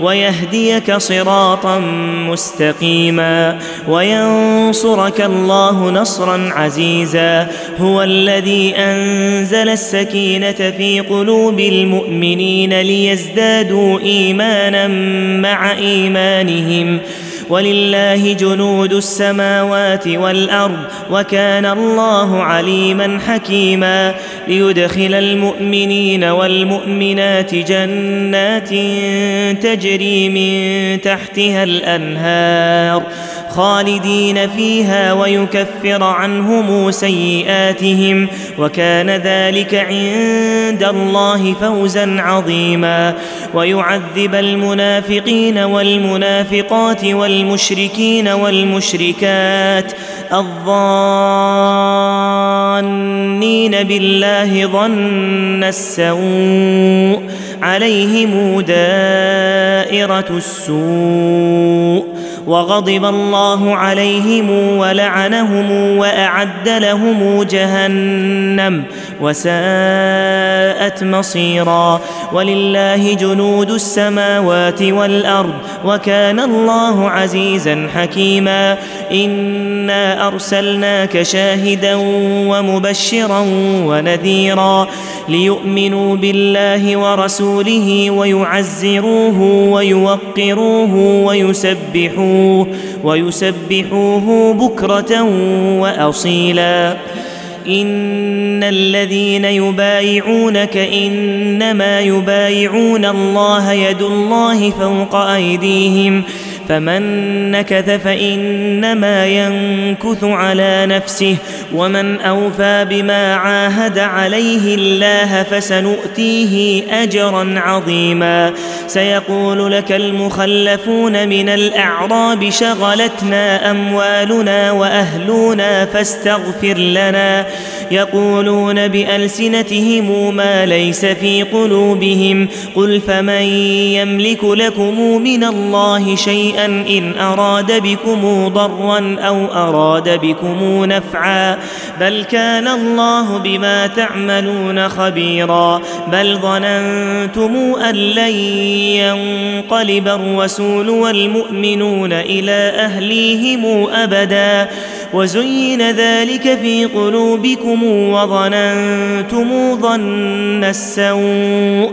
ويهديك صراطا مستقيما وينصرك الله نصرا عزيزا هو الذي أنزل السكينة في قلوب المؤمنين ليزدادوا إيمانا مع إيمانهم ولله جنود السماوات والأرض وكان الله عليما حكيما ليدخل المؤمنين والمؤمنات جنات تجري من تحتها الأنهار خالدين فيها ويكفر عنهم سيئاتهم وكان ذلك عند الله فوزا عظيما ويعذب المنافقين والمنافقات والمشركين والمشركات الظانين بالله ظن السوء عليهم دائرة السوء وغضب الله عليهم ولعنهم وأعد لهم جهنم وساءت مصيرا ولله جنود السماوات والأرض وكان الله عزيزا حكيما إنا أرسلناك شاهدا ومبشرا ونذيرا ليؤمنوا بالله ورسوله ويعزروه ويوقروه ويسبحوه ويسبحوه بكرة وأصيلا. إن الذين يبايعونك إنما يبايعون الله يد الله فوق أيديهم فمن نكث فإنما ينكث على نفسه ومن أوفى بما عاهد عليه الله فسنؤتيه اجرا عظيما. سيقول لك المخلفون من الأعراب شغلتنا أموالنا وأهلنا فاستغفر لنا. يقولون بألسنتهم ما ليس في قلوبهم قل فمن يملك لكم من الله شيئا إن أراد بكم ضرا أو أراد بكم نفعا بل كان الله بما تعملون خبيرا بل ظننتم أن لن ينقلب الرسول والمؤمنون إلى أهليهم أبدا وزين ذلك في قلوبكم وظننتم ظن السوء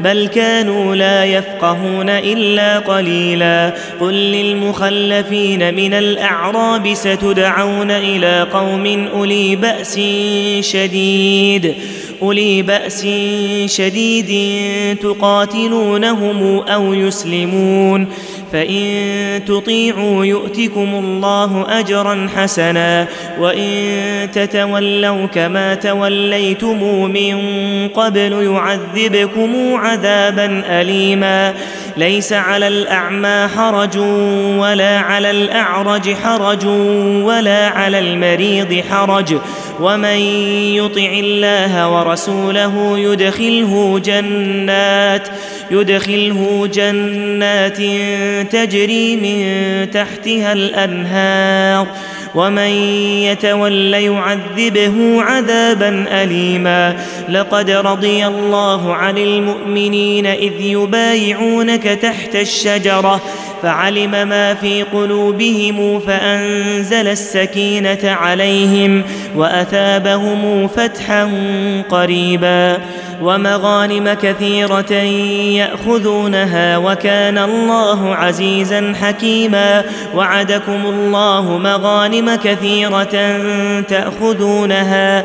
بل كانوا لا يفقهون إلا قليلا. قل للمخلفين من الأعراب ستدعون إلى قوم أولي بأس شديد. أولي بأس شديد تقاتلونهم أو يسلمون. فإن تطيعوا يؤتكم الله أجرا حسنا وإن تتولوا كما توليتم من قبل يعذبكم عذابا أليما ليس على الأعمى حرج ولا على الأعرج حرج ولا على المريض حرج. ومن يطع الله ورسوله يدخله جنات يدخله جنات تجري من تحتها الأنهار. ومن يتول يعذبه عذابا اليما. لقد رضي الله عن المؤمنين إذ يبايعونك تحت الشجرة فعلم ما في قلوبهم فأنزل السكينة عليهم وأثابهم فتحا قريبا ومغانم كثيرة يأخذونها وكان الله عزيزا حكيما وعدكم الله مغانم كثيرة تأخذونها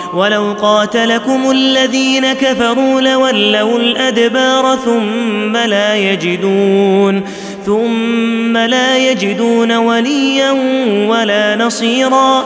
ولو قاتلكم الذين كفروا لولوا الأدبار ثم لا يجدون ثم لا يجدون وليا ولا نصيرا.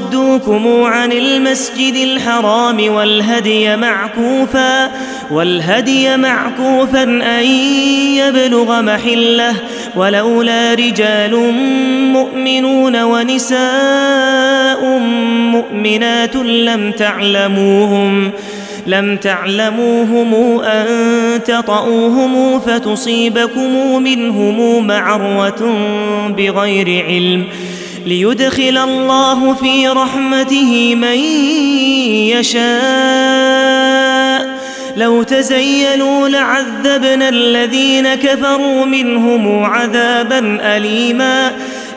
وصدوكم عن المسجد الحرام والهدي معكوفا والهدي معكوفا أن يبلغ محلة. ولولا رجال مؤمنون ونساء مؤمنات لم تعلموهم لم تعلموهم أن تطئوهم فتصيبكم منهم معروة بغير علم. ليدخل الله في رحمته من يشاء. لو تزينوا لعذبنا الذين كفروا منهم عذابا أليما.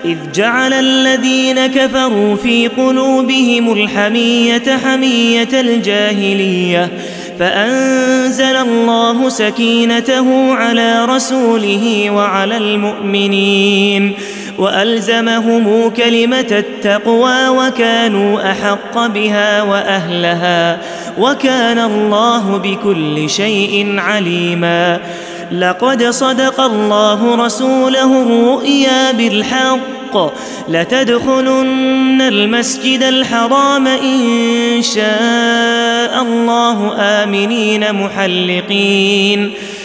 إذ جعل الذين كفروا في قلوبهم الحمية حمية الجاهلية. فأنزل الله سكينته على رسوله وعلى المؤمنين. وألزمهم كلمة التقوى وكانوا أحق بها وأهلها وكان الله بكل شيء عليما لقد صدق الله رسوله الرؤيا بالحق لتدخلن المسجد الحرام إن شاء الله آمنين محلقين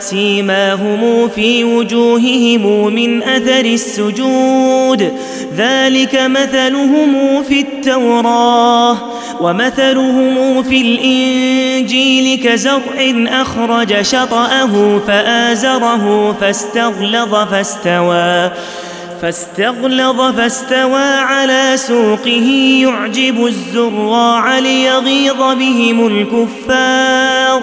سيماهم في وجوههم من أثر السجود. ذلك مثلهم في التوراة ومثلهم في الإنجيل كزرع أخرج شطأه فآزره فاستغلظ فاستوى فاستغلظ فاستوى على سوقه. يعجب الزراع ليغيظ بهم الكفار.